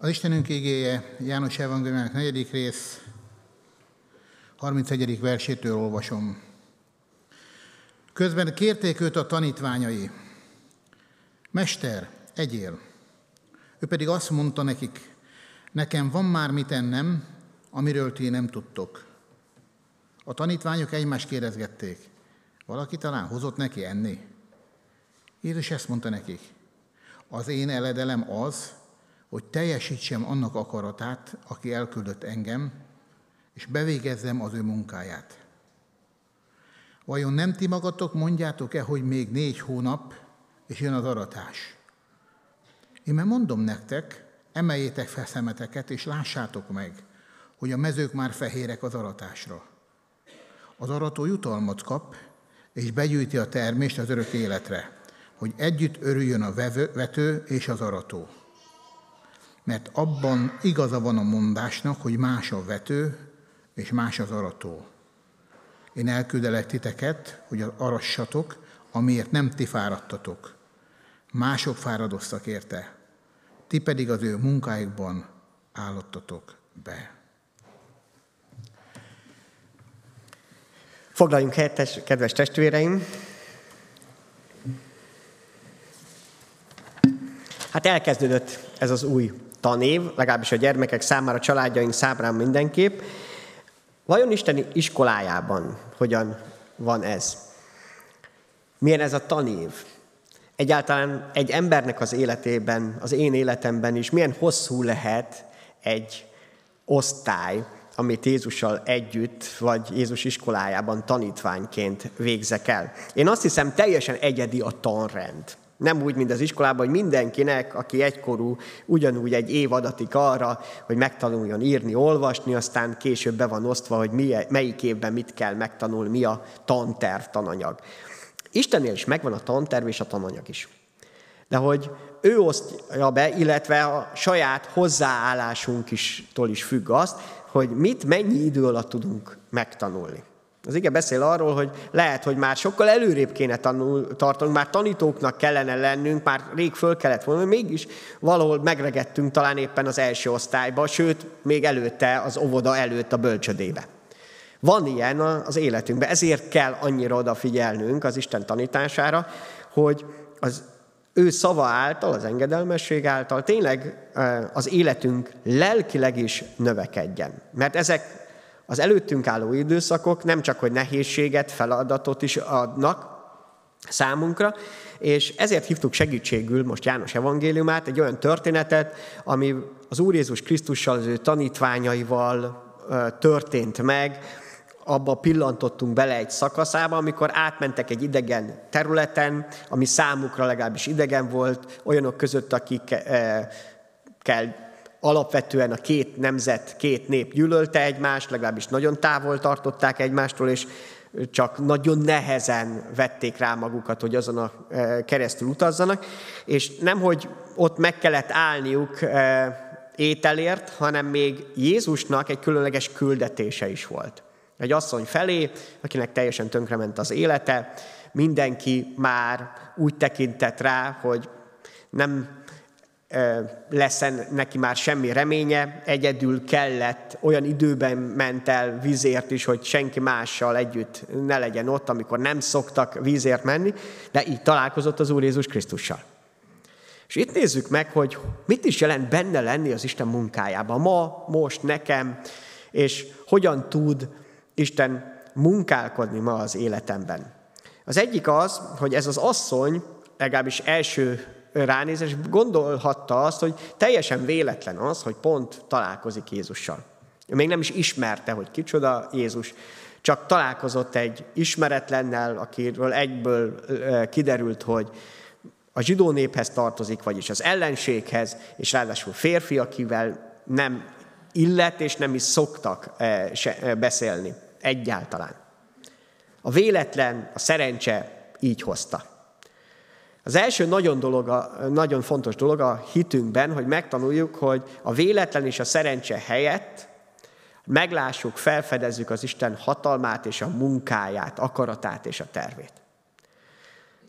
Az Istenünk igéje János Evangéliumának negyedik rész, 31. versétől olvasom. Közben kérték őt a tanítványai. Mester, egyél. Ő pedig azt mondta nekik, nekem van már mit ennem, amiről ti nem tudtok. A tanítványok egymást kérdezgették. Valaki talán hozott neki enni? Jézus ezt mondta nekik. Az én eledelem az, hogy teljesítsem annak akaratát, aki elküldött engem, és bevégezzem az ő munkáját. Vajon nem ti magatok mondjátok-e, hogy még négy hónap, és jön az aratás? Én már mondom nektek, emeljétek fel szemeteket, és lássátok meg, hogy a mezők már fehérek az aratásra. Az arató jutalmat kap, és begyűjti a termést az örök életre, hogy együtt örüljön a vető és az arató. Mert abban igaza van a mondásnak, hogy más a vető, és más az arató. Én elküldelek titeket, hogy arassatok, amiért nem ti fáradtatok. Mások fáradoztak érte, ti pedig az ő munkáikban állottatok be. Foglaljunk helyet, kedves testvéreim! Hát elkezdődött ez az új tanév, legalábbis a gyermekek számára, a családjaink számára mindenképp. Vajon Isten iskolájában hogyan van ez? Milyen ez a tanév? Egyáltalán egy embernek az életében, az én életemben is milyen hosszú lehet egy osztály, amit Jézussal együtt, vagy Jézus iskolájában tanítványként végzek el. Én azt hiszem, teljesen egyedi a tanrend. Nem úgy, mint az iskolában, hogy mindenkinek, aki egykorú, ugyanúgy egy év adatik arra, hogy megtanuljon írni, olvasni, aztán később be van osztva, hogy melyik évben mit kell megtanulni, mi a tanterv, tananyag. Istennél is megvan a tanterv és a tananyag is. De hogy ő osztja be, illetve a saját hozzáállásunk is, is függ azt, hogy mit, mennyi idő alatt tudunk megtanulni. Az ige beszél arról, hogy lehet, hogy már sokkal előrébb kéne tanul, tartanunk, már tanítóknak kellene lennünk, már rég föl kellett volna, mégis valahol megregettünk talán éppen az első osztályba, sőt, még előtte, az óvoda előtt a bölcsödébe. Van ilyen az életünkben, ezért kell annyira odafigyelnünk az Isten tanítására, hogy az ő szava által, az engedelmesség által tényleg az életünk lelkileg is növekedjen. Mert ezek az előttünk álló időszakok nem csak, hogy nehézséget, feladatot is adnak számunkra, és ezért hívtuk segítségül most János evangéliumát, egy olyan történetet, ami az Úr Jézus Krisztussal, az ő tanítványaival történt meg, abba pillantottunk bele egy szakaszába, amikor átmentek egy idegen területen, ami számukra legalábbis idegen volt, olyanok között, akikkel alapvetően a két nemzet, két nép gyűlölte egymást, legalábbis nagyon távol tartották egymástól, és csak nagyon nehezen vették rá magukat, hogy azon a e, keresztül utazzanak, és nem, hogy ott meg kellett állniuk e, ételért, hanem még Jézusnak egy különleges küldetése is volt. Egy asszony felé, akinek teljesen tönkrement az élete, mindenki már úgy tekintett rá, hogy nem lesz neki már semmi reménye, egyedül kellett, olyan időben ment el vízért is, hogy senki mással együtt ne legyen ott, amikor nem szoktak vízért menni, de így találkozott az Úr Jézus Krisztussal. És itt nézzük meg, hogy mit is jelent benne lenni az Isten munkájában, ma, most, nekem, és hogyan tud Isten munkálkodni ma az életemben. Az egyik az, hogy ez az asszony, legalábbis első ránéz, és gondolhatta azt, hogy teljesen véletlen az, hogy pont találkozik Jézussal. Ő még nem is ismerte, hogy kicsoda Jézus, csak találkozott egy ismeretlennel, akiről egyből kiderült, hogy a zsidó néphez tartozik, vagyis az ellenséghez, és ráadásul férfi, akivel nem illet, és nem is szoktak beszélni egyáltalán. A véletlen, a szerencse így hozta. Az első nagyon, dolog, nagyon fontos dolog a hitünkben, hogy megtanuljuk, hogy a véletlen és a szerencse helyett meglássuk, felfedezzük az Isten hatalmát és a munkáját, akaratát és a tervét.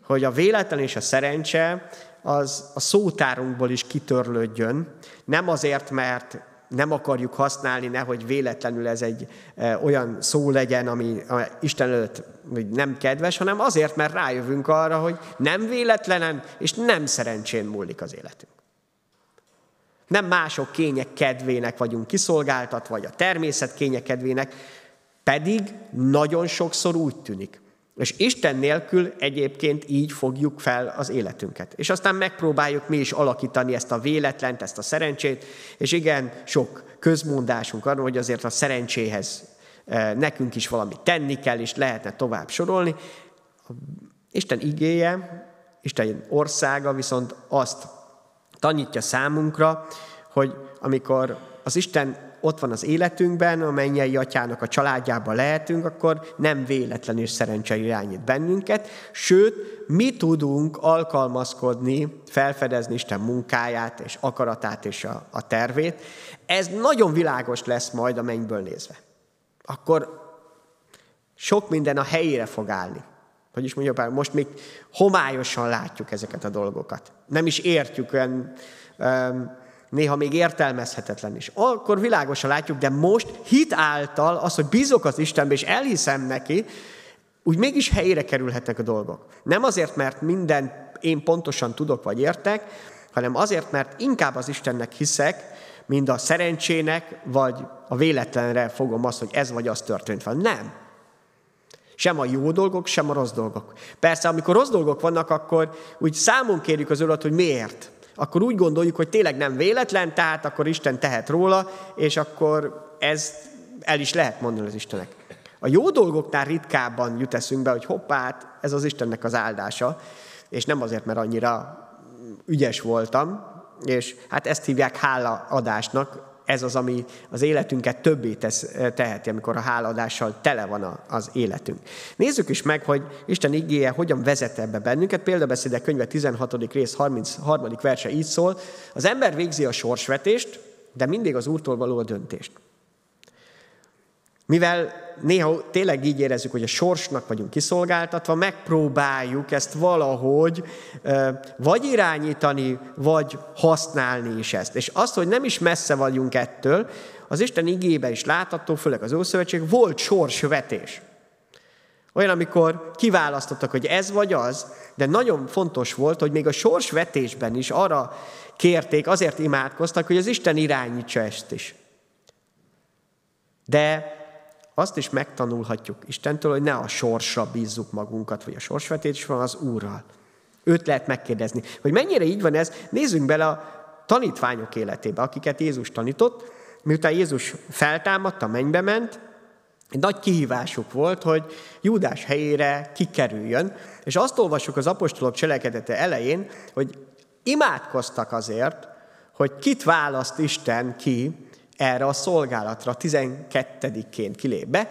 Hogy a véletlen és a szerencse az a szótárunkból is kitörlődjön, nem azért, mert nem akarjuk használni, nehogy véletlenül ez egy e, olyan szó legyen, ami Isten előtt nem kedves, hanem azért, mert rájövünk arra, hogy nem véletlenen és nem szerencsén múlik az életünk. Nem mások kények kedvének vagyunk kiszolgáltatva, vagy a természet kények kedvének, pedig nagyon sokszor úgy tűnik. És Isten nélkül egyébként így fogjuk fel az életünket. És aztán megpróbáljuk mi is alakítani ezt a véletlent, ezt a szerencsét, és igen, sok közmondásunk arról, hogy azért a szerencséhez e, nekünk is valamit tenni kell, és lehetne tovább sorolni. Isten igéje, Isten országa viszont azt tanítja számunkra, hogy amikor az Isten ott van az életünkben, a mennyei atyának a családjában lehetünk, akkor nem véletlenül szerencse irányít bennünket, sőt, mi tudunk alkalmazkodni, felfedezni Isten munkáját és akaratát és a, a tervét. Ez nagyon világos lesz majd a mennyből nézve. Akkor sok minden a helyére fog állni. Hogy is mondjuk, most még homályosan látjuk ezeket a dolgokat. Nem is értjük olyan um, néha még értelmezhetetlen is. Akkor világosan látjuk, de most hit által az, hogy bízok az Istenbe, és elhiszem neki, úgy mégis helyére kerülhetnek a dolgok. Nem azért, mert minden én pontosan tudok vagy értek, hanem azért, mert inkább az Istennek hiszek, mint a szerencsének, vagy a véletlenre fogom azt, hogy ez vagy az történt van. Nem. Sem a jó dolgok, sem a rossz dolgok. Persze, amikor rossz dolgok vannak, akkor úgy számon kérjük az Urat, hogy miért akkor úgy gondoljuk, hogy tényleg nem véletlen, tehát akkor Isten tehet róla, és akkor ez el is lehet mondani az Istenek. A jó dolgoknál ritkábban jut eszünkbe, hogy hoppát, ez az Istennek az áldása, és nem azért, mert annyira ügyes voltam, és hát ezt hívják hálaadásnak, ez az, ami az életünket többé tesz, teheti, amikor a háladással tele van az életünk. Nézzük is meg, hogy Isten igéje hogyan vezet ebbe bennünket. Példabeszédek könyve 16. rész 33. verse így szól. Az ember végzi a sorsvetést, de mindig az Úrtól való a döntést. Mivel néha tényleg így érezzük, hogy a sorsnak vagyunk kiszolgáltatva, megpróbáljuk ezt valahogy vagy irányítani, vagy használni is ezt. És azt, hogy nem is messze vagyunk ettől, az Isten igébe is látható, főleg az Ószövetség, volt sorsvetés. Olyan, amikor kiválasztottak, hogy ez vagy az, de nagyon fontos volt, hogy még a sorsvetésben is arra kérték, azért imádkoztak, hogy az Isten irányítsa ezt is. De azt is megtanulhatjuk Istentől, hogy ne a sorsra bízzuk magunkat, vagy a sorsvetésre, az Úrral. Őt lehet megkérdezni. Hogy mennyire így van ez, nézzünk bele a tanítványok életébe, akiket Jézus tanított. Miután Jézus feltámadta, mennybe ment, egy nagy kihívásuk volt, hogy Júdás helyére kikerüljön, és azt olvassuk az apostolok cselekedete elején, hogy imádkoztak azért, hogy kit választ Isten ki erre a szolgálatra 12-ként kilép be,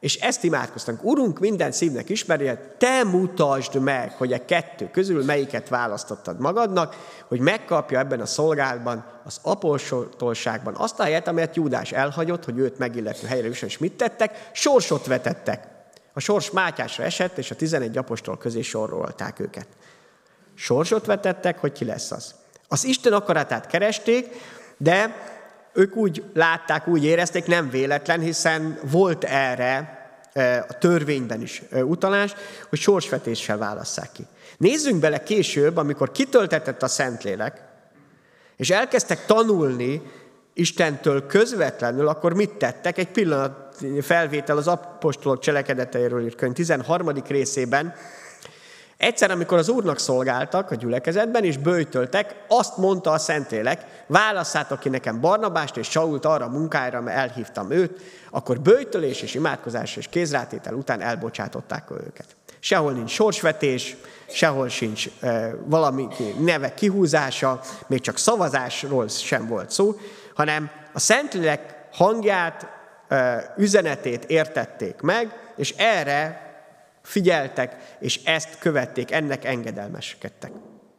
és ezt imádkoztunk. Urunk, minden szívnek ismerje, te mutasd meg, hogy a kettő közül melyiket választottad magadnak, hogy megkapja ebben a szolgálatban, az apostolságban azt a helyet, amelyet Júdás elhagyott, hogy őt megillető helyre is, és mit tettek? Sorsot vetettek. A sors Mátyásra esett, és a 11 apostol közé sorolták őket. Sorsot vetettek, hogy ki lesz az. Az Isten akaratát keresték, de ők úgy látták, úgy érezték, nem véletlen, hiszen volt erre a törvényben is utalás, hogy sorsvetéssel válasszák ki. Nézzünk bele később, amikor kitöltetett a Szentlélek, és elkezdtek tanulni Istentől közvetlenül, akkor mit tettek? Egy pillanat felvétel az apostolok cselekedeteiről írt könyv 13. részében, Egyszer, amikor az Úrnak szolgáltak a gyülekezetben, és bőjtöltek, azt mondta a Szentlélek, válasszátok ki nekem Barnabást és Sault arra a munkára, mert elhívtam őt, akkor bőjtölés és imádkozás és kézrátétel után elbocsátották őket. Sehol nincs sorsvetés, sehol sincs e, valami neve kihúzása, még csak szavazásról sem volt szó, hanem a Szentlélek hangját, e, üzenetét értették meg, és erre figyeltek, és ezt követték, ennek engedelmeskedtek.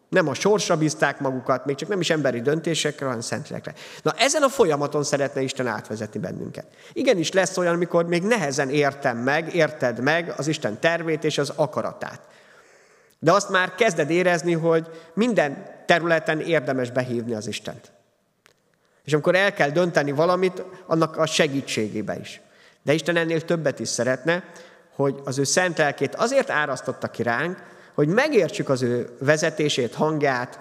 Nem a sorsra bízták magukat, még csak nem is emberi döntésekre, hanem szentlélekre. Na ezen a folyamaton szeretne Isten átvezetni bennünket. Igenis lesz olyan, amikor még nehezen értem meg, érted meg az Isten tervét és az akaratát. De azt már kezded érezni, hogy minden területen érdemes behívni az Istent. És amikor el kell dönteni valamit, annak a segítségébe is. De Isten ennél többet is szeretne, hogy az ő szent lelkét azért árasztotta ki ránk, hogy megértsük az ő vezetését, hangját,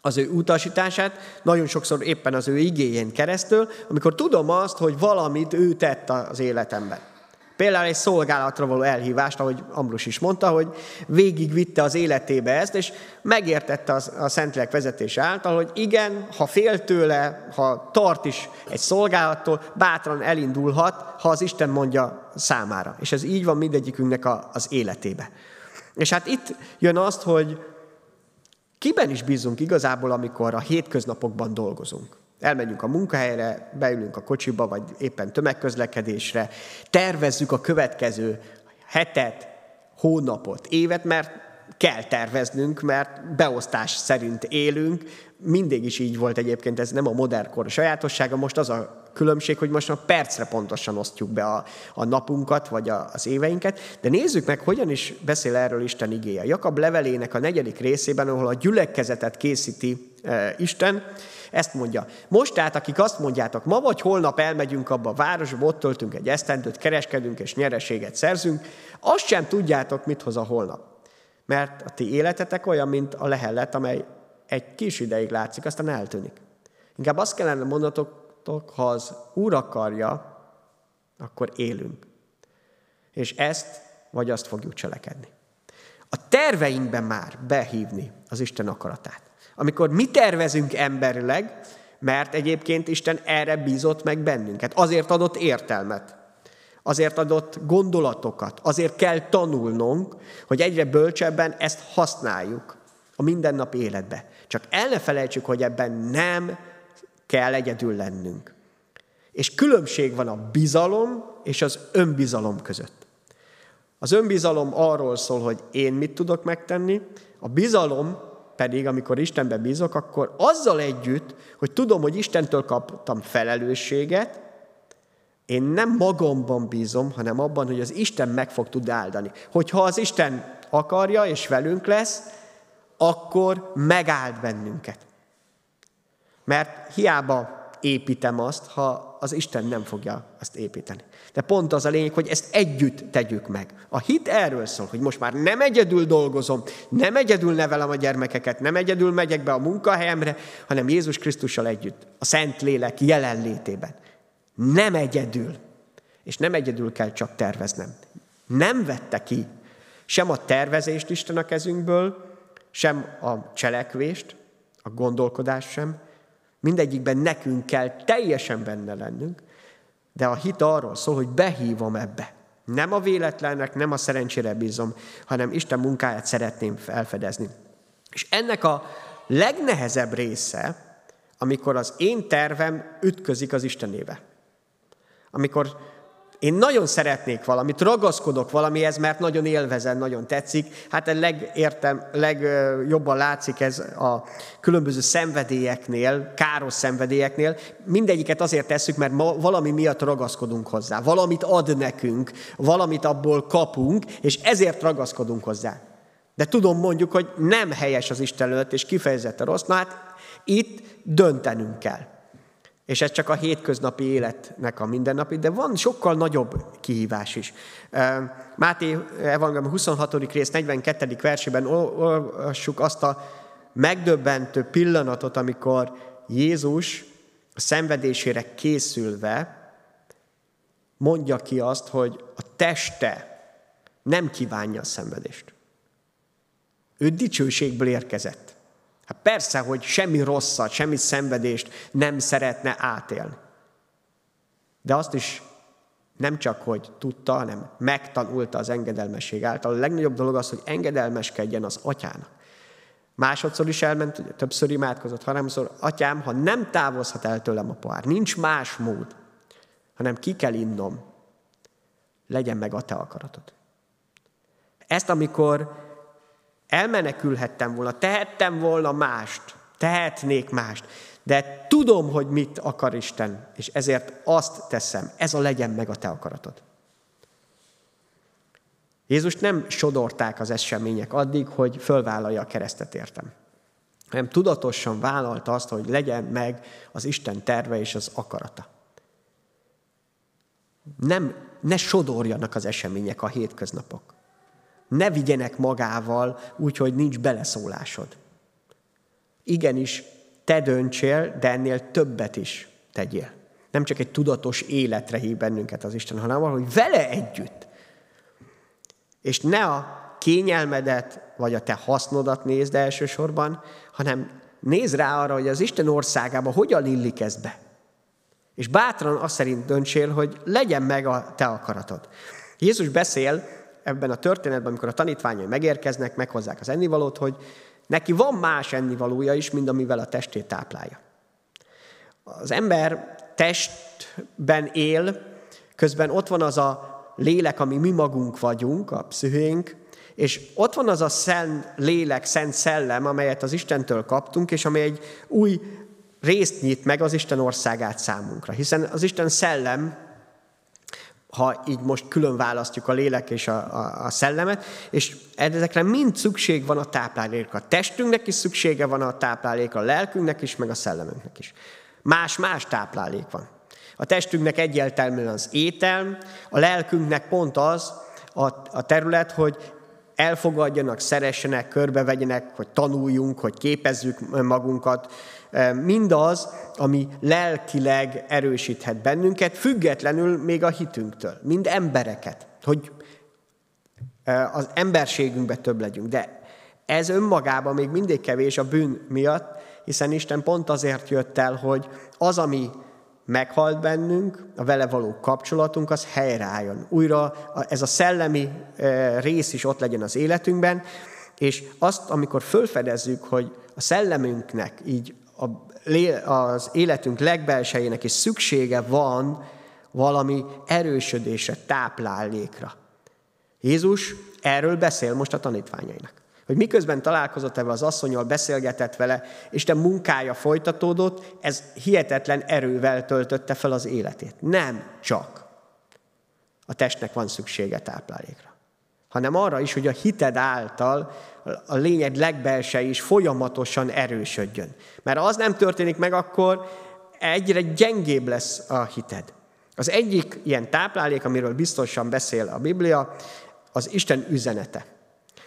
az ő utasítását, nagyon sokszor éppen az ő igényén keresztül, amikor tudom azt, hogy valamit ő tett az életemben. Például egy szolgálatra való elhívást, ahogy Ambrus is mondta, hogy végigvitte az életébe ezt, és megértette a Szentlélek vezetése által, hogy igen, ha fél tőle, ha tart is egy szolgálattól, bátran elindulhat, ha az Isten mondja számára. És ez így van mindegyikünknek a, az életébe. És hát itt jön azt, hogy kiben is bízunk igazából, amikor a hétköznapokban dolgozunk. Elmegyünk a munkahelyre, beülünk a kocsiba, vagy éppen tömegközlekedésre, tervezzük a következő hetet, hónapot, évet, mert kell terveznünk, mert beosztás szerint élünk. Mindig is így volt egyébként, ez nem a modern kor sajátossága, most az a különbség, hogy most a percre pontosan osztjuk be a, a napunkat, vagy a, az éveinket. De nézzük meg, hogyan is beszél erről Isten igéje. Jakab levelének a negyedik részében, ahol a gyülekezetet készíti e, Isten, ezt mondja. Most tehát, akik azt mondjátok, ma vagy holnap elmegyünk abba a városba, ott töltünk egy esztendőt, kereskedünk és nyereséget szerzünk, azt sem tudjátok, mit hoz a holnap. Mert a ti életetek olyan, mint a lehellet, amely egy kis ideig látszik, aztán eltűnik. Inkább azt kellene mondatotok, ha az Úr akarja, akkor élünk. És ezt vagy azt fogjuk cselekedni. A terveinkben már behívni az Isten akaratát. Amikor mi tervezünk emberileg, mert egyébként Isten erre bízott meg bennünket. Azért adott értelmet, azért adott gondolatokat, azért kell tanulnunk, hogy egyre bölcsebben ezt használjuk a mindennapi életbe. Csak el ne felejtsük, hogy ebben nem kell egyedül lennünk. És különbség van a bizalom és az önbizalom között. Az önbizalom arról szól, hogy én mit tudok megtenni, a bizalom pedig, amikor Istenbe bízok, akkor azzal együtt, hogy tudom, hogy Istentől kaptam felelősséget, én nem magamban bízom, hanem abban, hogy az Isten meg fog tudni áldani. Hogyha az Isten akarja és velünk lesz, akkor megáld bennünket. Mert hiába építem azt, ha az Isten nem fogja azt építeni. De pont az a lényeg, hogy ezt együtt tegyük meg. A hit erről szól, hogy most már nem egyedül dolgozom, nem egyedül nevelem a gyermekeket, nem egyedül megyek be a munkahelyemre, hanem Jézus Krisztussal együtt, a Szent Lélek jelenlétében. Nem egyedül. És nem egyedül kell csak terveznem. Nem vette ki sem a tervezést Isten a kezünkből, sem a cselekvést, a gondolkodást sem. Mindegyikben nekünk kell teljesen benne lennünk, de a hit arról szól, hogy behívom ebbe. Nem a véletlennek, nem a szerencsére bízom, hanem Isten munkáját szeretném felfedezni. És ennek a legnehezebb része, amikor az én tervem ütközik az Istenébe. Amikor én nagyon szeretnék valamit, ragaszkodok valamihez, mert nagyon élvezem, nagyon tetszik. Hát a legértem, legjobban látszik ez a különböző szenvedélyeknél, káros szenvedélyeknél. Mindegyiket azért tesszük, mert valami miatt ragaszkodunk hozzá. Valamit ad nekünk, valamit abból kapunk, és ezért ragaszkodunk hozzá. De tudom mondjuk, hogy nem helyes az Isten előtt, és kifejezetten rossz. Na hát itt döntenünk kell. És ez csak a hétköznapi életnek a mindennapi, de van sokkal nagyobb kihívás is. Máté Evangélium 26. rész 42. versében olvassuk azt a megdöbbentő pillanatot, amikor Jézus a szenvedésére készülve mondja ki azt, hogy a teste nem kívánja a szenvedést. Ő dicsőségből érkezett. Hát persze, hogy semmi rosszat, semmi szenvedést nem szeretne átélni. De azt is nem csak, hogy tudta, hanem megtanulta az engedelmesség által. A legnagyobb dolog az, hogy engedelmeskedjen az atyának. Másodszor is elment, ugye, többször imádkozott, harmadszor, atyám, ha nem távozhat el tőlem a pohár, nincs más mód, hanem ki kell innom, legyen meg a te akaratod. Ezt, amikor Elmenekülhettem volna, tehettem volna mást, tehetnék mást, de tudom, hogy mit akar Isten, és ezért azt teszem. Ez a legyen meg a te akaratod. Jézus nem sodorták az események addig, hogy fölvállalja a keresztet értem. Hanem tudatosan vállalta azt, hogy legyen meg az Isten terve és az akarata. Nem, ne sodorjanak az események, a hétköznapok. Ne vigyenek magával úgy, hogy nincs beleszólásod. Igenis, te döntsél, de ennél többet is tegyél. Nem csak egy tudatos életre hív bennünket az Isten, hanem hogy vele együtt. És ne a kényelmedet, vagy a te hasznodat nézd elsősorban, hanem nézd rá arra, hogy az Isten országába hogyan illik ez be. És bátran azt szerint döntsél, hogy legyen meg a te akaratod. Jézus beszél ebben a történetben, amikor a tanítványai megérkeznek, meghozzák az ennivalót, hogy neki van más ennivalója is, mint amivel a testét táplálja. Az ember testben él, közben ott van az a lélek, ami mi magunk vagyunk, a pszichénk, és ott van az a szent lélek, szent szellem, amelyet az Istentől kaptunk, és amely egy új részt nyit meg az Isten országát számunkra. Hiszen az Isten szellem, ha így most külön választjuk a lélek és a, a, a szellemet, és ezekre mind szükség van a táplálékra. A testünknek is szüksége van a táplálékra, a lelkünknek is, meg a szellemünknek is. Más-más táplálék van. A testünknek egyértelműen az étel, a lelkünknek pont az a, a terület, hogy elfogadjanak, szeressenek, körbevegyenek, hogy tanuljunk, hogy képezzük magunkat. Mindaz, ami lelkileg erősíthet bennünket, függetlenül még a hitünktől, mind embereket, hogy az emberségünkbe több legyünk. De ez önmagában még mindig kevés a bűn miatt, hiszen Isten pont azért jött el, hogy az, ami meghalt bennünk, a vele való kapcsolatunk az helyreálljon. Újra ez a szellemi rész is ott legyen az életünkben, és azt, amikor fölfedezzük, hogy a szellemünknek, így az életünk legbelsejének is szüksége van valami erősödésre, táplálékra. Jézus erről beszél most a tanítványainak hogy miközben találkozott ebben az asszonyal, beszélgetett vele, Isten munkája folytatódott, ez hihetetlen erővel töltötte fel az életét. Nem csak a testnek van szüksége táplálékra, hanem arra is, hogy a hited által a lényeg legbelse is folyamatosan erősödjön. Mert az nem történik meg, akkor egyre gyengébb lesz a hited. Az egyik ilyen táplálék, amiről biztosan beszél a Biblia, az Isten üzenete.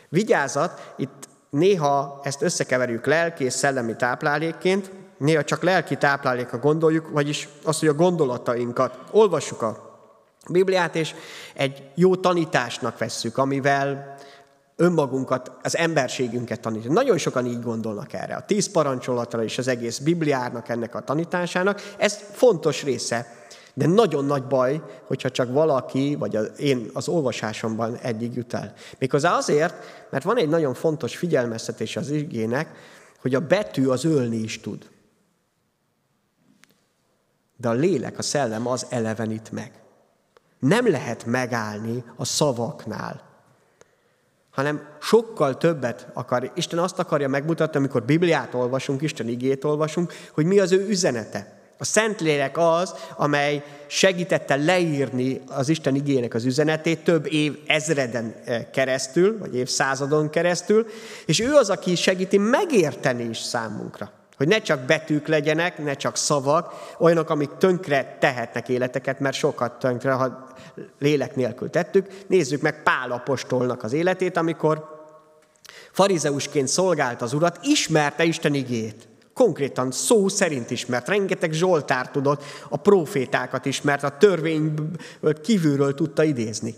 Vigyázat, itt néha ezt összekeverjük lelki és szellemi táplálékként, néha csak lelki tápláléka gondoljuk, vagyis az, hogy a gondolatainkat olvassuk a Bibliát, és egy jó tanításnak vesszük, amivel önmagunkat, az emberségünket tanítjuk. Nagyon sokan így gondolnak erre. A tíz parancsolatra és az egész Bibliának, ennek a tanításának. Ez fontos része de nagyon nagy baj, hogyha csak valaki, vagy az, én az olvasásomban eddig jut el. Méghozzá azért, mert van egy nagyon fontos figyelmeztetés az igének, hogy a betű az ölni is tud. De a lélek, a szellem az elevenít meg. Nem lehet megállni a szavaknál, hanem sokkal többet akar. Isten azt akarja megmutatni, amikor Bibliát olvasunk, Isten igét olvasunk, hogy mi az ő üzenete. A Szentlélek az, amely segítette leírni az Isten igének az üzenetét több év ezreden eh, keresztül, vagy évszázadon keresztül, és ő az, aki segíti megérteni is számunkra. Hogy ne csak betűk legyenek, ne csak szavak, olyanok, amik tönkre tehetnek életeket, mert sokat tönkre, ha lélek nélkül tettük. Nézzük meg Pál apostolnak az életét, amikor farizeusként szolgált az urat, ismerte Isten igét. Konkrétan szó szerint ismert, rengeteg Zsoltár tudott, a profétákat ismert, a törvényből kívülről tudta idézni.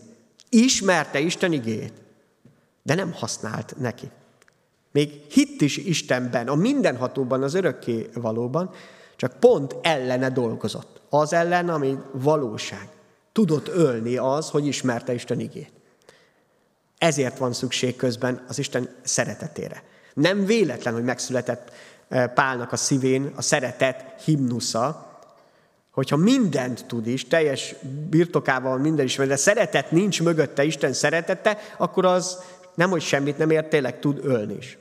Ismerte Isten igét, de nem használt neki. Még hitt is Istenben, a mindenhatóban, az örökké valóban, csak pont ellene dolgozott. Az ellen, ami valóság. Tudott ölni az, hogy ismerte Isten igét. Ezért van szükség közben az Isten szeretetére. Nem véletlen, hogy megszületett Pálnak a szívén a szeretet himnusza, hogyha mindent tud is, teljes birtokával minden is, de szeretet nincs mögötte, Isten szeretete, akkor az nem, hogy semmit nem ért, tényleg tud ölni is.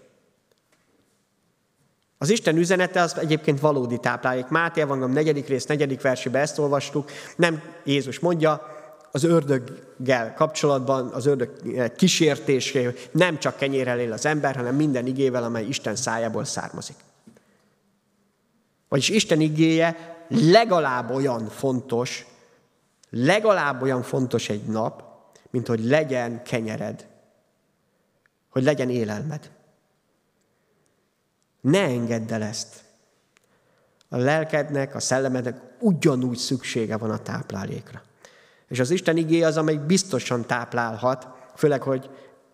Az Isten üzenete az egyébként valódi táplálék. Máté van negyedik rész, negyedik versében ezt olvastuk. Nem Jézus mondja, az ördöggel kapcsolatban, az ördög kísértésé, nem csak kenyérrel él az ember, hanem minden igével, amely Isten szájából származik. Vagyis Isten igéje legalább olyan fontos, legalább olyan fontos egy nap, mint hogy legyen kenyered, hogy legyen élelmed. Ne engedd el ezt. A lelkednek, a szellemednek ugyanúgy szüksége van a táplálékra. És az Isten igé az, amely biztosan táplálhat, főleg, hogy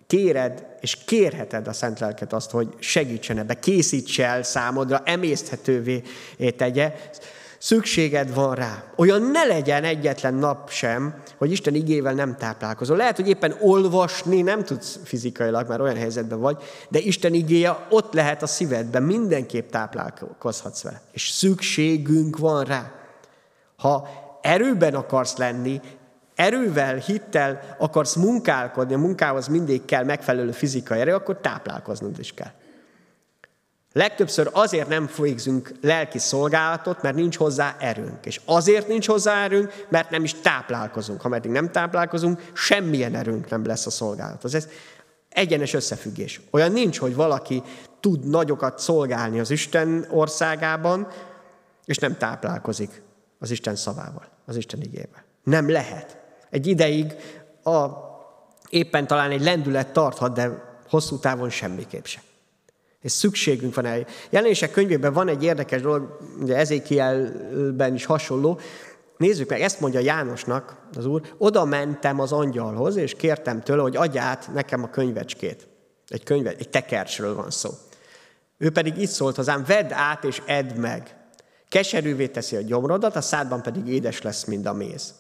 kéred és kérheted a Szent Lelket azt, hogy segítsen ebbe, készítse el számodra, emészthetővé tegye. Szükséged van rá. Olyan ne legyen egyetlen nap sem, hogy Isten igével nem táplálkozol. Lehet, hogy éppen olvasni nem tudsz fizikailag, már olyan helyzetben vagy, de Isten igéje ott lehet a szívedben, mindenképp táplálkozhatsz vele. És szükségünk van rá. Ha erőben akarsz lenni, erővel, hittel akarsz munkálkodni, a munkához mindig kell megfelelő fizikai erő, akkor táplálkoznod is kell. Legtöbbször azért nem végzünk lelki szolgálatot, mert nincs hozzá erőnk. És azért nincs hozzá erőnk, mert nem is táplálkozunk. Ha meddig nem táplálkozunk, semmilyen erőnk nem lesz a szolgálat. Ez egyenes összefüggés. Olyan nincs, hogy valaki tud nagyokat szolgálni az Isten országában, és nem táplálkozik az Isten szavával, az Isten igével. Nem lehet. Egy ideig a, éppen talán egy lendület tarthat, de hosszú távon semmiképp sem. És szükségünk van el. Jelenések könyvében van egy érdekes dolog, ugye Ezékielben is hasonló. Nézzük meg, ezt mondja Jánosnak az úr. Oda mentem az angyalhoz, és kértem tőle, hogy adj át nekem a könyvecskét. Egy könyve, egy tekercsről van szó. Ő pedig így szólt hozzám, vedd át és edd meg. Keserűvé teszi a gyomrodat, a szádban pedig édes lesz, mint a méz.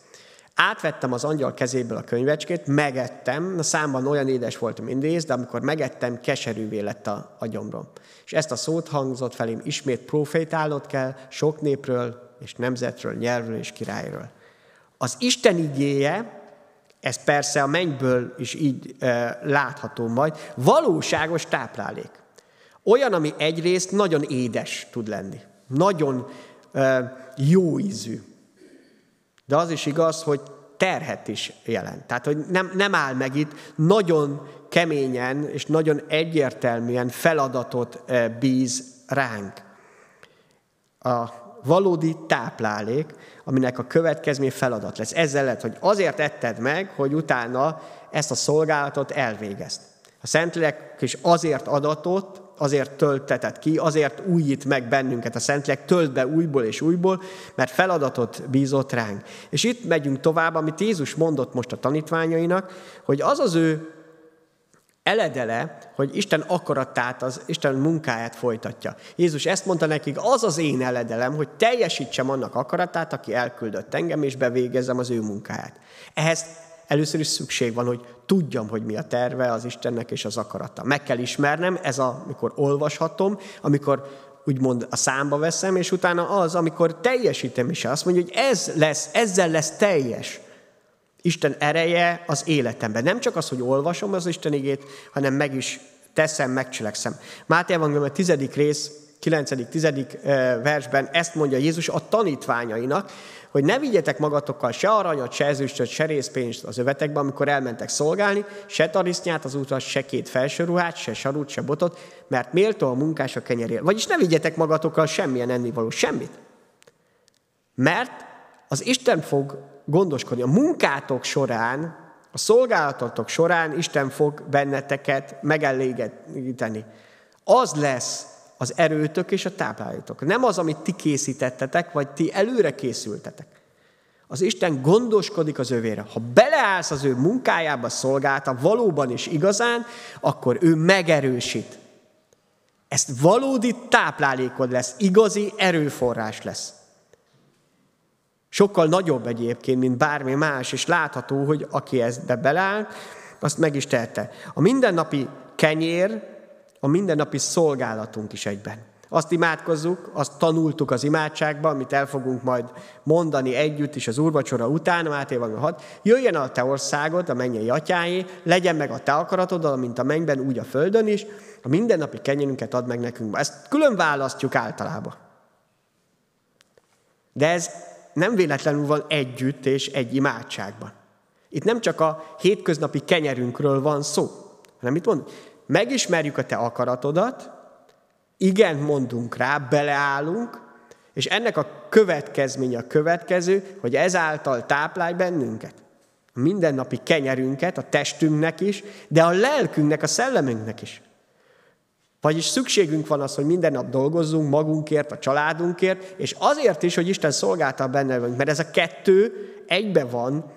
Átvettem az angyal kezéből a könyvecskét, megettem, a számban olyan édes volt, mint ész, de amikor megettem, keserűvé lett a, a gyomrom. És ezt a szót hangzott felém, ismét profétálnod kell sok népről, és nemzetről, nyelvről és királyról. Az Isten igéje, ez persze a mennyből is így e, látható majd, valóságos táplálék. Olyan, ami egyrészt nagyon édes tud lenni, nagyon e, jó ízű, de az is igaz, hogy terhet is jelent. Tehát, hogy nem, nem áll meg itt, nagyon keményen és nagyon egyértelműen feladatot eh, bíz ránk. A valódi táplálék, aminek a következmény feladat lesz. Ezzel lehet, hogy azért etted meg, hogy utána ezt a szolgálatot elvégezt. A Szentlélek is azért adatot, azért töltetett ki, azért újít meg bennünket a Szentlélek, tölt be újból és újból, mert feladatot bízott ránk. És itt megyünk tovább, amit Jézus mondott most a tanítványainak, hogy az az ő eledele, hogy Isten akaratát, az Isten munkáját folytatja. Jézus ezt mondta nekik, az az én eledelem, hogy teljesítsem annak akaratát, aki elküldött engem, és bevégezzem az ő munkáját. Ehhez először is szükség van, hogy tudjam, hogy mi a terve az Istennek és az akarata. Meg kell ismernem, ez a, amikor olvashatom, amikor úgymond a számba veszem, és utána az, amikor teljesítem is. Azt mondja, hogy ez lesz, ezzel lesz teljes. Isten ereje az életemben. Nem csak az, hogy olvasom az Isten igét, hanem meg is teszem, megcselekszem. Máté Evangélium a tizedik rész, 9.-10. versben ezt mondja Jézus a tanítványainak, hogy ne vigyetek magatokkal se aranyat, se ezüstöt, se részpénzt az övetekbe, amikor elmentek szolgálni, se tarisznyát az utas, se két felső ruhát, se sarut, se botot, mert méltó a munkás a kenyerél. Vagyis ne vigyetek magatokkal semmilyen ennivaló, semmit. Mert az Isten fog gondoskodni. A munkátok során, a szolgálatotok során Isten fog benneteket megelégíteni. Az lesz az erőtök és a tápláljatok. Nem az, amit ti készítettetek, vagy ti előre készültetek. Az Isten gondoskodik az övére. Ha beleállsz az ő munkájába, szolgálta valóban is igazán, akkor ő megerősít. Ezt valódi táplálékod lesz, igazi erőforrás lesz. Sokkal nagyobb egyébként, mint bármi más, és látható, hogy aki ezbe beleáll, azt meg is tette. A mindennapi kenyér, a mindennapi szolgálatunk is egyben. Azt imádkozzuk, azt tanultuk az imádságban, amit el fogunk majd mondani együtt is az úrvacsora után, Máté van 6. Jöjjen a te országod, a mennyei atyáé, legyen meg a te akaratod, mint a mennyben, úgy a földön is, a mindennapi kenyerünket ad meg nekünk. Ezt külön választjuk általában. De ez nem véletlenül van együtt és egy imádságban. Itt nem csak a hétköznapi kenyerünkről van szó, hanem itt mond, megismerjük a te akaratodat, igen mondunk rá, beleállunk, és ennek a következménye a következő, hogy ezáltal táplálj bennünket. A mindennapi kenyerünket, a testünknek is, de a lelkünknek, a szellemünknek is. Vagyis szükségünk van az, hogy minden nap dolgozzunk magunkért, a családunkért, és azért is, hogy Isten szolgálta benne vagyunk, mert ez a kettő egybe van,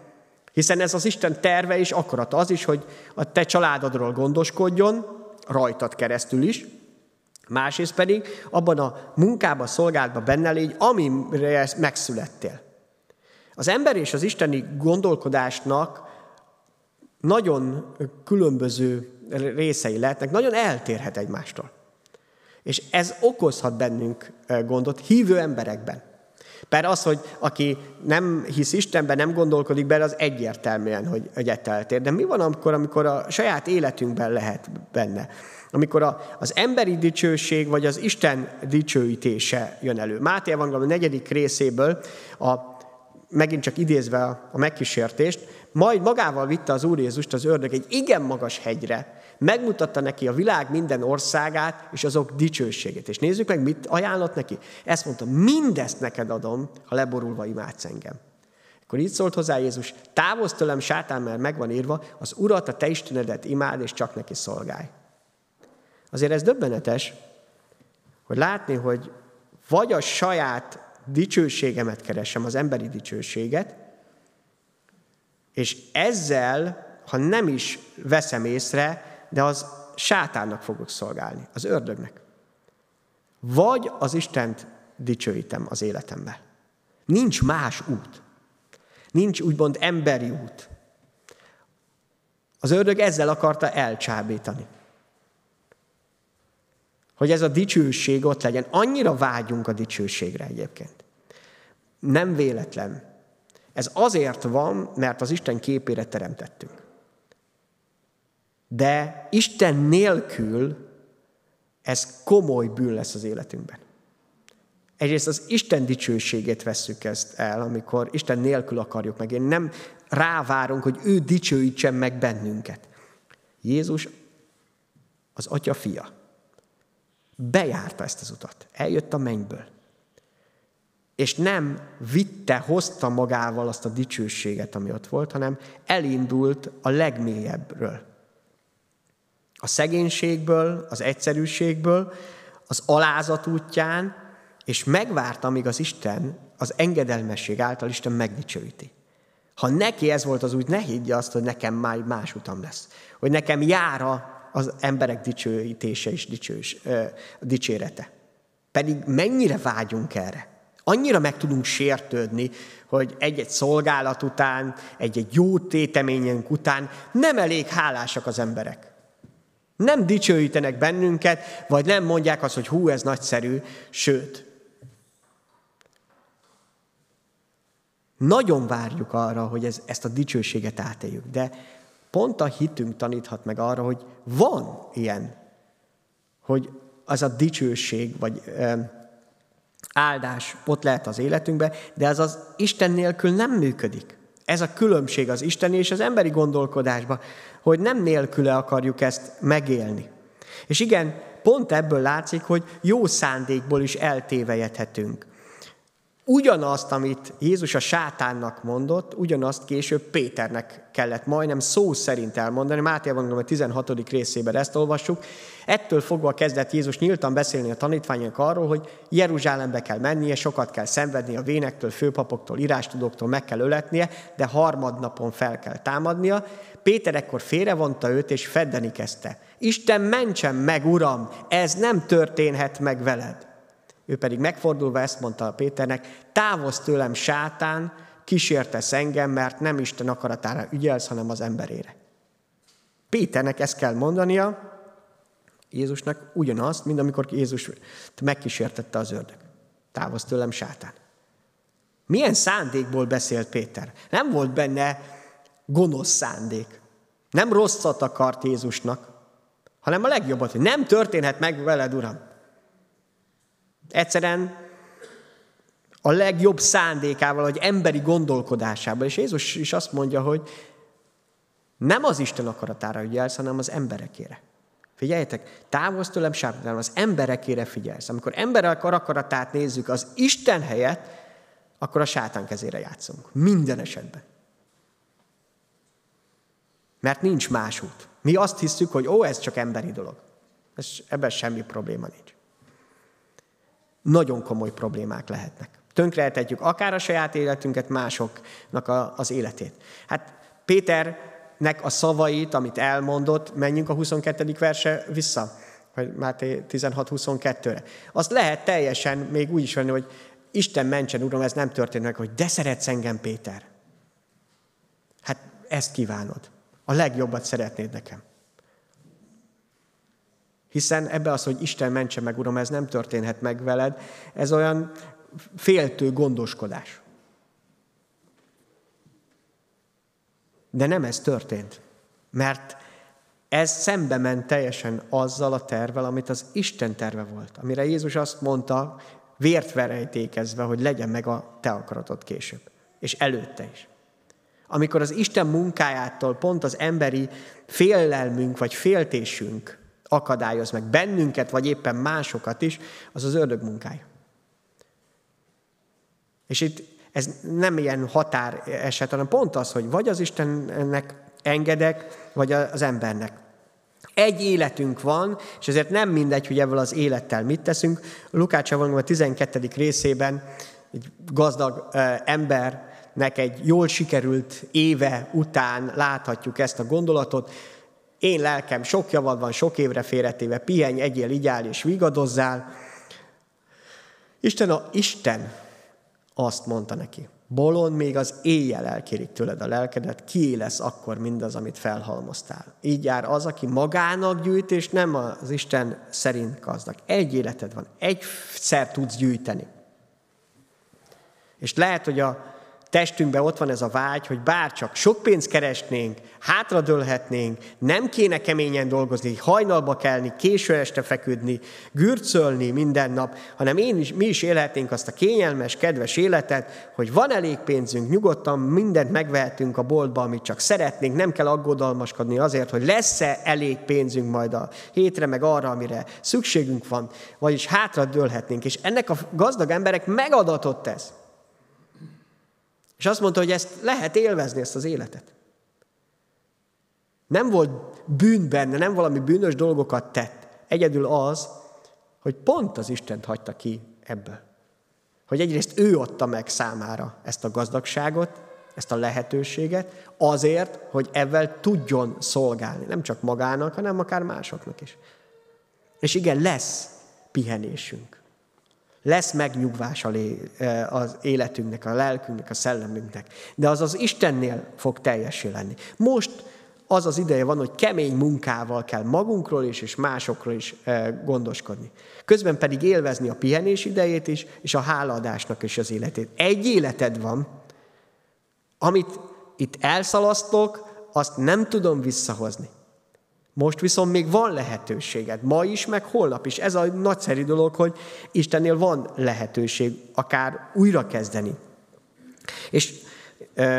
hiszen ez az Isten terve és akarata az is, hogy a te családodról gondoskodjon, rajtad keresztül is, másrészt pedig abban a munkában, szolgálatban benne légy, amire megszülettél. Az ember és az isteni gondolkodásnak nagyon különböző részei lehetnek, nagyon eltérhet egymástól. És ez okozhat bennünk gondot hívő emberekben. Mert az, hogy aki nem hisz Istenben, nem gondolkodik bele, az egyértelműen, hogy, hogy ettől eltér. De mi van akkor, amikor a saját életünkben lehet benne? Amikor a, az emberi dicsőség, vagy az Isten dicsőítése jön elő. Máté Evangélium negyedik részéből, a, megint csak idézve a, a megkísértést, majd magával vitte az Úr Jézust az ördög egy igen magas hegyre, megmutatta neki a világ minden országát és azok dicsőségét. És nézzük meg, mit ajánlott neki. Ezt mondta, mindezt neked adom, ha leborulva imádsz engem. Akkor így szólt hozzá Jézus, távozz tőlem, sátán, mert megvan írva, az Urat, a te Istenedet imád, és csak neki szolgálj. Azért ez döbbenetes, hogy látni, hogy vagy a saját dicsőségemet keresem, az emberi dicsőséget, és ezzel, ha nem is veszem észre, de az sátánnak fogok szolgálni, az ördögnek. Vagy az Istent dicsőítem az életemben. Nincs más út. Nincs úgymond emberi út. Az ördög ezzel akarta elcsábítani. Hogy ez a dicsőség ott legyen. Annyira vágyunk a dicsőségre egyébként. Nem véletlen. Ez azért van, mert az Isten képére teremtettünk. De Isten nélkül ez komoly bűn lesz az életünkben. Egyrészt az Isten dicsőségét vesszük ezt el, amikor Isten nélkül akarjuk meg. Én nem rávárunk, hogy ő dicsőítsen meg bennünket. Jézus az atya fia. Bejárta ezt az utat. Eljött a mennyből. És nem vitte, hozta magával azt a dicsőséget, ami ott volt, hanem elindult a legmélyebbről a szegénységből, az egyszerűségből, az alázat útján, és megvárta, amíg az Isten, az engedelmesség által Isten megdicsőíti. Ha neki ez volt az úgy, ne higgye azt, hogy nekem már más utam lesz. Hogy nekem jára az emberek dicsőítése és dicsős, ö, dicsérete. Pedig mennyire vágyunk erre. Annyira meg tudunk sértődni, hogy egy-egy szolgálat után, egy-egy jó téteményünk után nem elég hálásak az emberek. Nem dicsőítenek bennünket, vagy nem mondják azt, hogy hú, ez nagyszerű, sőt. Nagyon várjuk arra, hogy ez, ezt a dicsőséget átéljük, de pont a hitünk taníthat meg arra, hogy van ilyen, hogy az a dicsőség, vagy ö, áldás ott lehet az életünkben, de ez az Isten nélkül nem működik. Ez a különbség az isteni és az emberi gondolkodásban, hogy nem nélküle akarjuk ezt megélni. És igen, pont ebből látszik, hogy jó szándékból is eltévejedhetünk. Ugyanazt, amit Jézus a sátánnak mondott, ugyanazt később Péternek kellett majdnem szó szerint elmondani. Máté Evangélium 16. részében ezt olvassuk. Ettől fogva kezdett Jézus nyíltan beszélni a tanítványok arról, hogy Jeruzsálembe kell mennie, sokat kell szenvedni a vénektől, főpapoktól, írástudóktól, meg kell öletnie, de harmadnapon fel kell támadnia. Péter ekkor félrevonta őt, és feddeni kezdte. Isten mentsen meg, Uram, ez nem történhet meg veled. Ő pedig megfordulva ezt mondta Péternek, távozz tőlem, sátán, kísértesz engem, mert nem Isten akaratára ügyelsz, hanem az emberére. Péternek ezt kell mondania, Jézusnak ugyanazt, mint amikor Jézus megkísértette az ördög. Távozz tőlem, sátán. Milyen szándékból beszélt Péter? Nem volt benne gonosz szándék. Nem rosszat akart Jézusnak, hanem a legjobbat, hogy nem történhet meg veled, Uram. Egyszerűen a legjobb szándékával, vagy emberi gondolkodásával. És Jézus is azt mondja, hogy Nem az Isten akaratára ügyelsz, hanem az emberekére. Figyeljetek, távozz tőlem sápatálom, az emberekére figyelsz. Amikor emberek akaratát nézzük az Isten helyett, akkor a sátán kezére játszunk. Minden esetben. Mert nincs más út. Mi azt hiszük, hogy ó, ez csak emberi dolog. Ez, ebben semmi probléma nincs. Nagyon komoly problémák lehetnek. Tönkrehetetjük akár a saját életünket, másoknak a, az életét. Hát Péternek a szavait, amit elmondott, menjünk a 22. verse vissza, vagy Máté 16-22-re. Azt lehet teljesen még úgy is venni, hogy Isten mentsen, Uram, ez nem történt meg, hogy de szeretsz engem, Péter. Hát ezt kívánod. A legjobbat szeretnéd nekem. Hiszen ebbe az, hogy Isten mentse meg, Uram, ez nem történhet meg veled, ez olyan féltő gondoskodás. De nem ez történt, mert ez szembe ment teljesen azzal a tervel, amit az Isten terve volt, amire Jézus azt mondta, vért verejtékezve, hogy legyen meg a te akaratod később, és előtte is. Amikor az Isten munkájától pont az emberi félelmünk vagy féltésünk akadályoz meg bennünket, vagy éppen másokat is, az az ördög munkája. És itt ez nem ilyen határ eset, hanem pont az, hogy vagy az Istennek engedek, vagy az embernek. Egy életünk van, és ezért nem mindegy, hogy ebből az élettel mit teszünk. Lukács a 12. részében egy gazdag embernek egy jól sikerült éve után láthatjuk ezt a gondolatot. Én lelkem sok javad van, sok évre félretéve, pihenj, egyél, igyál és vigadozzál. Isten, a, Isten azt mondta neki, bolond még az éjjel elkérik tőled a lelkedet, ki lesz akkor mindaz, amit felhalmoztál. Így jár az, aki magának gyűjt, és nem az Isten szerint gazdag. Egy életed van, egyszer tudsz gyűjteni. És lehet, hogy a testünkben ott van ez a vágy, hogy bárcsak sok pénzt keresnénk, hátradőlhetnénk, nem kéne keményen dolgozni, hajnalba kelni, késő este feküdni, gürcölni minden nap, hanem én is, mi is élhetnénk azt a kényelmes, kedves életet, hogy van elég pénzünk, nyugodtan mindent megvehetünk a boltba, amit csak szeretnénk, nem kell aggodalmaskodni azért, hogy lesz-e elég pénzünk majd a hétre, meg arra, amire szükségünk van, vagyis hátradőlhetnénk. És ennek a gazdag emberek megadatott ez. És azt mondta, hogy ezt lehet élvezni, ezt az életet. Nem volt bűn benne, nem valami bűnös dolgokat tett. Egyedül az, hogy pont az Istent hagyta ki ebből. Hogy egyrészt ő adta meg számára ezt a gazdagságot, ezt a lehetőséget, azért, hogy ebben tudjon szolgálni. Nem csak magának, hanem akár másoknak is. És igen, lesz pihenésünk. Lesz megnyugvás az életünknek, a lelkünknek, a szellemünknek. De az az Istennél fog teljesé lenni. Most az az ideje van, hogy kemény munkával kell magunkról is, és másokról is gondoskodni. Közben pedig élvezni a pihenés idejét is, és a hálaadásnak is az életét. Egy életed van, amit itt elszalasztok, azt nem tudom visszahozni. Most viszont még van lehetőséged, ma is, meg holnap is. Ez a nagyszerű dolog, hogy Istennél van lehetőség akár újra kezdeni. És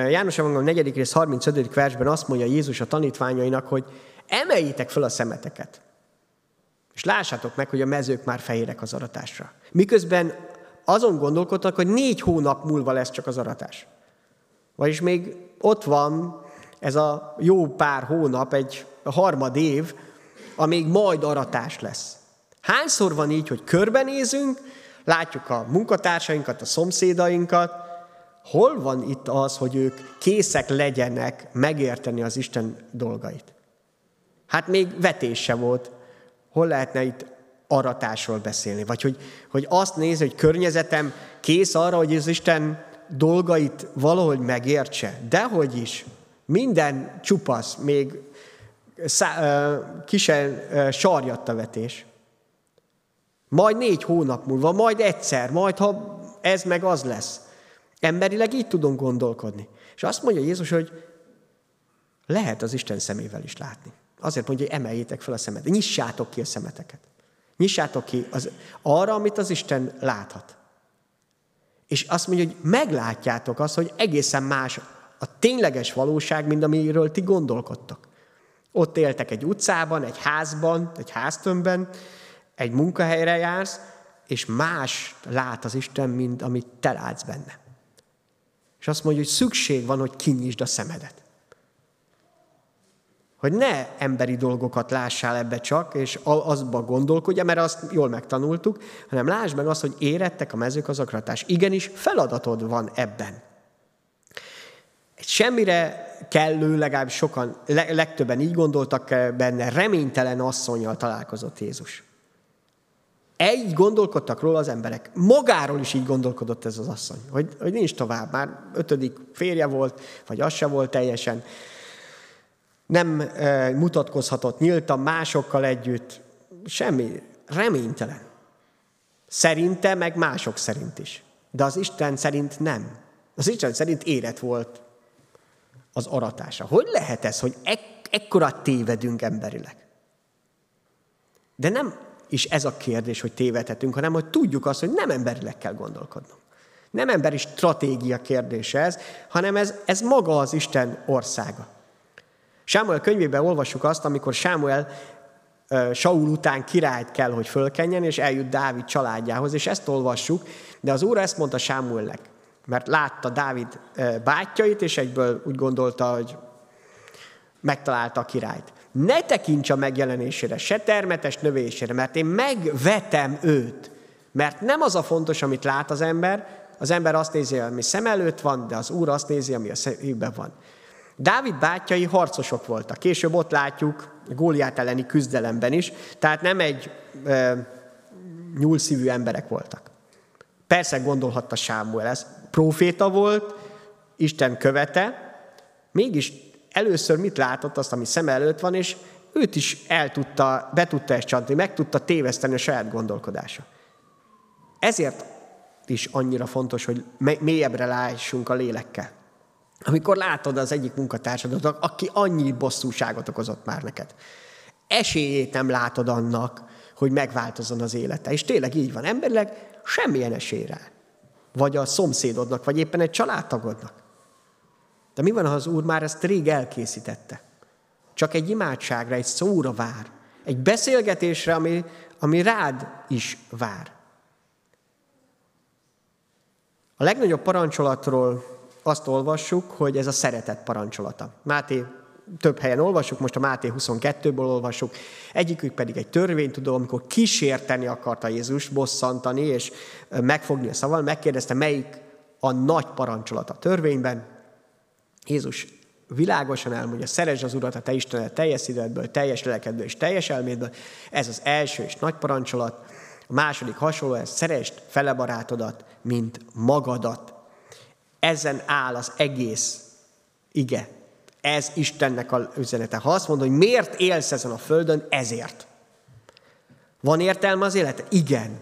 János Evangélium 4. rész 35. versben azt mondja Jézus a tanítványainak, hogy emeljétek fel a szemeteket. És lássátok meg, hogy a mezők már fehérek az aratásra. Miközben azon gondolkodtak, hogy négy hónap múlva lesz csak az aratás. Vagyis még ott van ez a jó pár hónap, egy harmad év, amíg majd aratás lesz. Hányszor van így, hogy körbenézünk, látjuk a munkatársainkat, a szomszédainkat, hol van itt az, hogy ők készek legyenek megérteni az Isten dolgait? Hát még vetése volt. Hol lehetne itt aratásról beszélni? Vagy hogy, hogy azt nézni, hogy környezetem kész arra, hogy az Isten dolgait valahogy megértse. Dehogy is. Minden csupasz, még szá, kisen sarjadt a vetés. Majd négy hónap múlva, majd egyszer, majd ha ez meg az lesz. Emberileg így tudunk gondolkodni. És azt mondja Jézus, hogy lehet az Isten szemével is látni. Azért mondja, hogy emeljétek fel a szemet. Nyissátok ki a szemeteket. Nyissátok ki az, arra, amit az Isten láthat. És azt mondja, hogy meglátjátok azt, hogy egészen más a tényleges valóság, mint amiről ti gondolkodtak. Ott éltek egy utcában, egy házban, egy háztömbben, egy munkahelyre jársz, és más lát az Isten, mint amit te látsz benne. És azt mondja, hogy szükség van, hogy kinyisd a szemedet. Hogy ne emberi dolgokat lássál ebbe csak, és azba gondolkodja, mert azt jól megtanultuk, hanem lásd meg azt, hogy érettek a mezőgazdagatás. Igenis, feladatod van ebben. Egy semmire kellő, legalábbis sokan, legtöbben így gondoltak benne, reménytelen asszonyjal találkozott Jézus. Egy gondolkodtak róla az emberek. Magáról is így gondolkodott ez az asszony, hogy, hogy nincs tovább. Már ötödik férje volt, vagy az se volt teljesen. Nem e, mutatkozhatott nyíltan másokkal együtt. Semmi. Reménytelen. Szerinte, meg mások szerint is. De az Isten szerint nem. Az Isten szerint érett volt az aratása. Hogy lehet ez, hogy ek- ekkora tévedünk emberileg? De nem is ez a kérdés, hogy tévedhetünk, hanem hogy tudjuk azt, hogy nem emberileg kell gondolkodnunk. Nem emberi stratégia kérdése ez, hanem ez, ez maga az Isten országa. Sámuel könyvében olvassuk azt, amikor Sámuel Saul után királyt kell, hogy fölkenjen, és eljut Dávid családjához, és ezt olvassuk, de az Úr ezt mondta Sámuelnek, mert látta Dávid bátyjait, és egyből úgy gondolta, hogy megtalálta a királyt ne tekints a megjelenésére, se termetes növésére, mert én megvetem őt. Mert nem az a fontos, amit lát az ember, az ember azt nézi, ami szem előtt van, de az Úr azt nézi, ami a szívben van. Dávid bátyai harcosok voltak. Később ott látjuk Góliát elleni küzdelemben is, tehát nem egy e, nyúlszívű emberek voltak. Persze gondolhatta Sámuel, ez proféta volt, Isten követe, mégis először mit látott, azt, ami szem előtt van, és őt is el tudta, be tudta ezt csantni, meg tudta téveszteni a saját gondolkodása. Ezért is annyira fontos, hogy mélyebbre lássunk a lélekkel. Amikor látod az egyik munkatársadat, aki annyi bosszúságot okozott már neked, esélyét nem látod annak, hogy megváltozzon az élete. És tényleg így van. Emberileg semmilyen esélyre. Vagy a szomszédodnak, vagy éppen egy családtagodnak. De mi van, ha az Úr már ezt rég elkészítette? Csak egy imádságra, egy szóra vár. Egy beszélgetésre, ami, ami rád is vár. A legnagyobb parancsolatról azt olvassuk, hogy ez a szeretet parancsolata. Máté több helyen olvassuk, most a Máté 22-ből olvassuk, egyikük pedig egy törvénytudó, amikor kísérteni akarta Jézus, bosszantani és megfogni a szaval, megkérdezte, melyik a nagy parancsolat a törvényben, Jézus világosan elmondja, szeresd az Urat, a te Istenet teljes szívedből, teljes lelkedből és teljes elmédből. Ez az első és nagy parancsolat. A második hasonló, ez szeresd fele barátodat, mint magadat. Ezen áll az egész ige. Ez Istennek a üzenete. Ha azt mondod, hogy miért élsz ezen a földön, ezért. Van értelme az élete? Igen.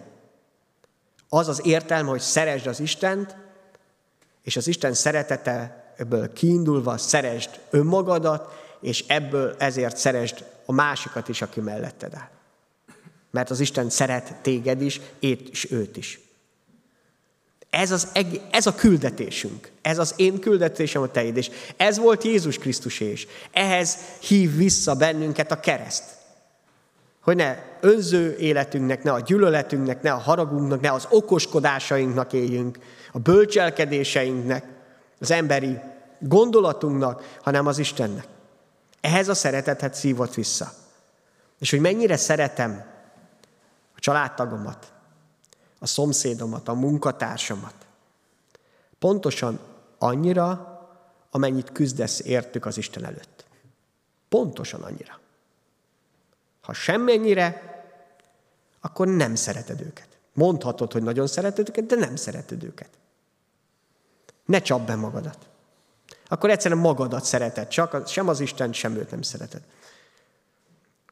Az az értelme, hogy szeresd az Istent, és az Isten szeretete ebből kiindulva szeresd önmagadat, és ebből ezért szeresd a másikat is, aki melletted áll. Mert az Isten szeret téged is, és őt is. Ez, az, ez a küldetésünk. Ez az én küldetésem a teid. És ez volt Jézus Krisztus és ehhez hív vissza bennünket a kereszt. Hogy ne önző életünknek, ne a gyűlöletünknek, ne a haragunknak, ne az okoskodásainknak éljünk, a bölcselkedéseinknek, az emberi gondolatunknak, hanem az Istennek. Ehhez a szeretetet szívott vissza. És hogy mennyire szeretem a családtagomat, a szomszédomat, a munkatársamat. Pontosan annyira, amennyit küzdesz értük az Isten előtt. Pontosan annyira. Ha semmennyire, akkor nem szereted őket. Mondhatod, hogy nagyon szereted őket, de nem szereted őket. Ne csap be magadat. Akkor egyszerűen magadat szereted, csak sem az Isten, sem őt nem szereted.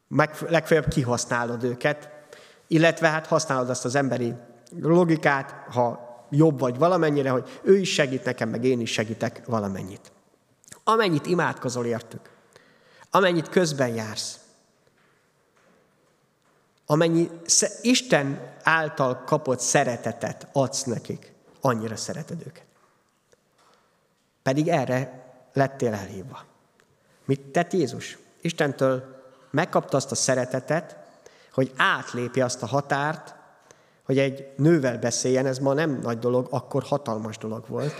Meg, legfeljebb kihasználod őket, illetve hát használod azt az emberi logikát, ha jobb vagy valamennyire, hogy ő is segít nekem, meg én is segítek valamennyit. Amennyit imádkozol értük, amennyit közben jársz, amennyi Isten által kapott szeretetet adsz nekik, annyira szereted őket. Pedig erre lettél elhívva. Mit tett Jézus? Istentől megkapta azt a szeretetet, hogy átlépje azt a határt, hogy egy nővel beszéljen, ez ma nem nagy dolog, akkor hatalmas dolog volt.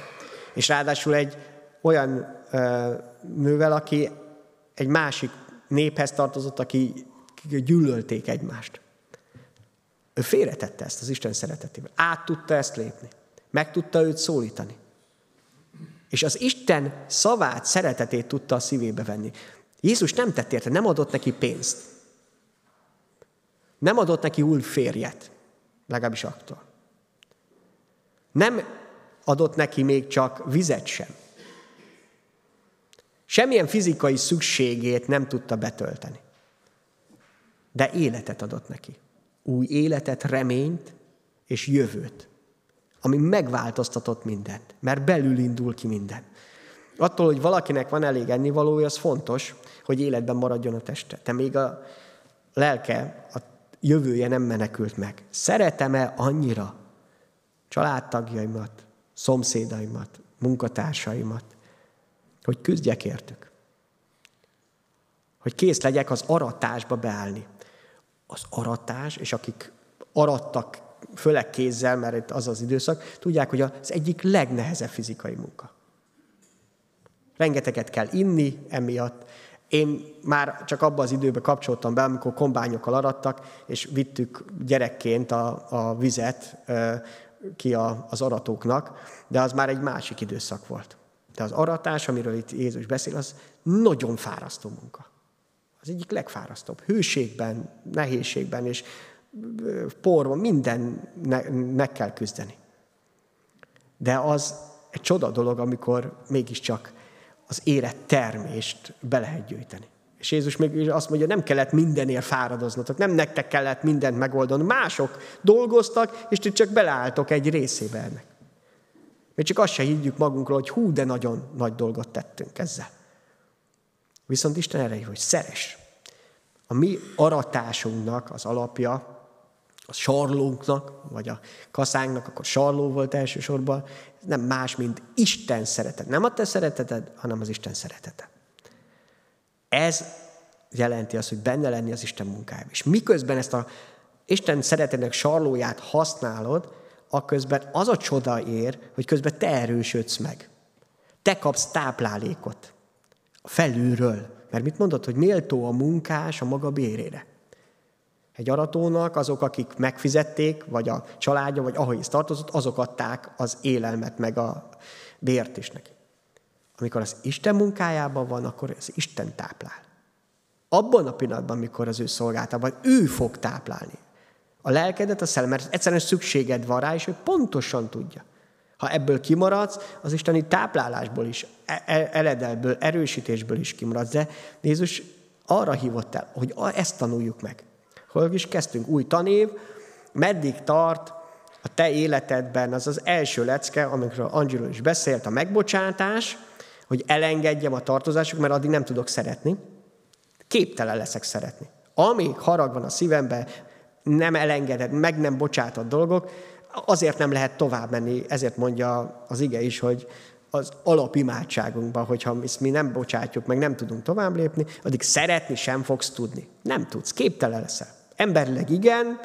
És ráadásul egy olyan ö, nővel, aki egy másik néphez tartozott, aki gyűlölték egymást. Ő félretette ezt az Isten szeretetével. Át tudta ezt lépni. Meg tudta őt szólítani. És az Isten szavát, szeretetét tudta a szívébe venni. Jézus nem tett érte, nem adott neki pénzt. Nem adott neki új férjet, legalábbis attól. Nem adott neki még csak vizet sem. Semmilyen fizikai szükségét nem tudta betölteni. De életet adott neki. Új életet, reményt és jövőt, ami megváltoztatott mindent, mert belül indul ki minden. Attól, hogy valakinek van elég ennivalója, az fontos, hogy életben maradjon a teste. De még a lelke, a jövője nem menekült meg. Szeretem-e annyira családtagjaimat, szomszédaimat, munkatársaimat, hogy küzdjek értük. Hogy kész legyek az aratásba beállni. Az aratás, és akik arattak, főleg kézzel, mert itt az az időszak, tudják, hogy az egyik legnehezebb fizikai munka. Rengeteget kell inni emiatt. Én már csak abban az időben kapcsoltam be, amikor kombányokkal arattak, és vittük gyerekként a, a vizet ki a, az aratóknak, de az már egy másik időszak volt. De az aratás, amiről itt Jézus beszél, az nagyon fárasztó munka. Az egyik legfárasztóbb. Hőségben, nehézségben és porban, mindennek kell küzdeni. De az egy csoda dolog, amikor mégiscsak az érett termést be lehet gyűjteni. És Jézus még azt mondja, nem kellett mindenért fáradoznotok, nem nektek kellett mindent megoldani. Mások dolgoztak, és ti csak beleálltok egy részébe ennek. Még csak azt se higgyük magunkról, hogy hú, de nagyon nagy dolgot tettünk ezzel. Viszont Isten erre hogy szeres. A mi aratásunknak az alapja, a sarlónknak, vagy a kaszánknak, akkor sarló volt elsősorban, nem más, mint Isten szeretet. Nem a te szereteted, hanem az Isten szeretete. Ez jelenti azt, hogy benne lenni az Isten munkájában. És miközben ezt a Isten szeretetnek sarlóját használod, akközben az a csoda ér, hogy közben te erősödsz meg. Te kapsz táplálékot felülről. Mert mit mondod, hogy méltó a munkás a maga bérére? Egy aratónak azok, akik megfizették, vagy a családja, vagy ahogy tartozott, azok adták az élelmet, meg a bért is neki. Amikor az Isten munkájában van, akkor az Isten táplál. Abban a pillanatban, amikor az ő szolgáltában, ő fog táplálni a lelkedet, a szellem, mert egyszerűen szükséged van rá, és ő pontosan tudja. Ha ebből kimaradsz, az isteni táplálásból is, e, e, eledelből, erősítésből is kimaradsz. De Jézus arra hívott el, hogy ezt tanuljuk meg. Hol is kezdtünk? Új tanév, meddig tart a te életedben az az első lecke, amikről Angelo is beszélt, a megbocsátás, hogy elengedjem a tartozások, mert addig nem tudok szeretni. Képtelen leszek szeretni. Amíg harag van a szívemben, nem elengedett, meg nem bocsátott dolgok, azért nem lehet tovább menni, ezért mondja az ige is, hogy az alapimádságunkban, hogyha mi nem bocsátjuk, meg nem tudunk tovább lépni, addig szeretni sem fogsz tudni. Nem tudsz, képtelen leszel. Emberileg igen,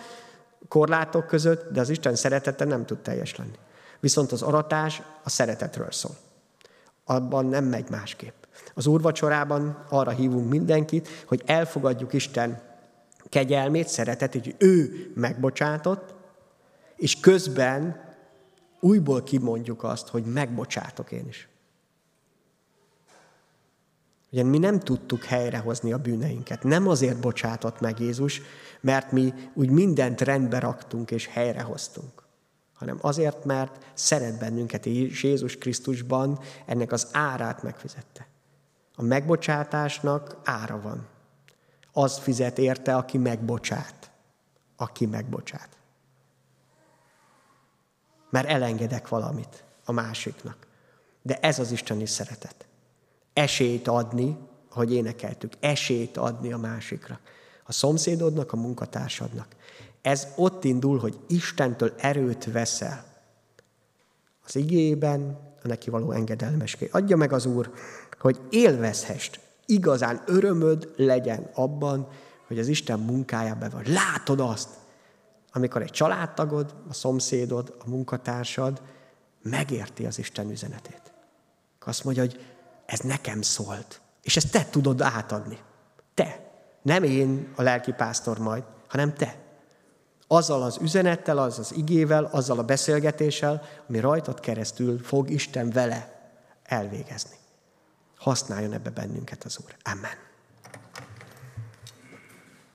korlátok között, de az Isten szeretete nem tud teljes lenni. Viszont az aratás a szeretetről szól. Abban nem megy másképp. Az úrvacsorában arra hívunk mindenkit, hogy elfogadjuk Isten kegyelmét, szeretetét, hogy ő megbocsátott, és közben újból kimondjuk azt, hogy megbocsátok én is. Ugye mi nem tudtuk helyrehozni a bűneinket. Nem azért bocsátott meg Jézus, mert mi úgy mindent rendbe raktunk és helyrehoztunk, hanem azért, mert szeret bennünket, és Jézus Krisztusban ennek az árát megfizette. A megbocsátásnak ára van az fizet érte, aki megbocsát. Aki megbocsát. Mert elengedek valamit a másiknak. De ez az isteni szeretet. Esélyt adni, hogy énekeltük, esélyt adni a másikra. A szomszédodnak, a munkatársadnak. Ez ott indul, hogy Istentől erőt veszel. Az igében, a neki való engedelmeské. Adja meg az Úr, hogy élvezhest, igazán örömöd legyen abban, hogy az Isten munkájában van. Látod azt, amikor egy családtagod, a szomszédod, a munkatársad megérti az Isten üzenetét. Azt mondja, hogy ez nekem szólt, és ezt te tudod átadni. Te. Nem én, a lelkipásztor majd, hanem te. Azzal az üzenettel, az az igével, azzal a beszélgetéssel, ami rajtad keresztül fog Isten vele elvégezni. Használjon ebbe bennünket az Úr. Amen.